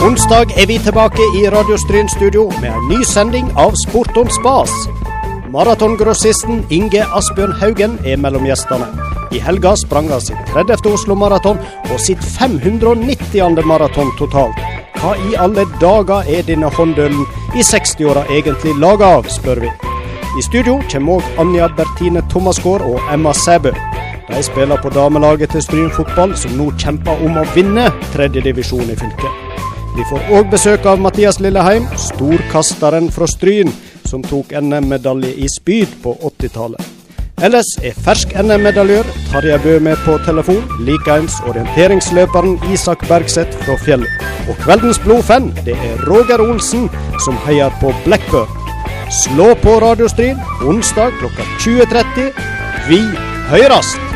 Onsdag er vi tilbake i Radio Stryn studio med en ny sending av Sport om spas. Maratongrossisten Inge Asbjørn Haugen er mellom gjestene. I helga sprang han sitt 30. Oslo-maraton og sitt 590. maraton totalt. Hva i alle dager er denne håndølen i 60-åra egentlig laga av, spør vi. I studio kommer òg Anja Bertine Thomasgaard og Emma Sæbø. De spiller på damelaget til Stryn fotball, som nå kjemper om å vinne tredjedivisjon i fylket. Vi får òg besøk av Mathias Lilleheim, storkasteren fra Stryn, som tok NM-medalje i spyd på 80-tallet. Ellers er fersk NM-medaljør Tarjei Bø med på telefon, likeens orienteringsløperen Isak Bergseth fra Fjellet. Og kveldens blodfan, det er Roger Olsen, som heier på Blackburn. Slå på Radiostryn onsdag klokka 20.30. Vi høyrast!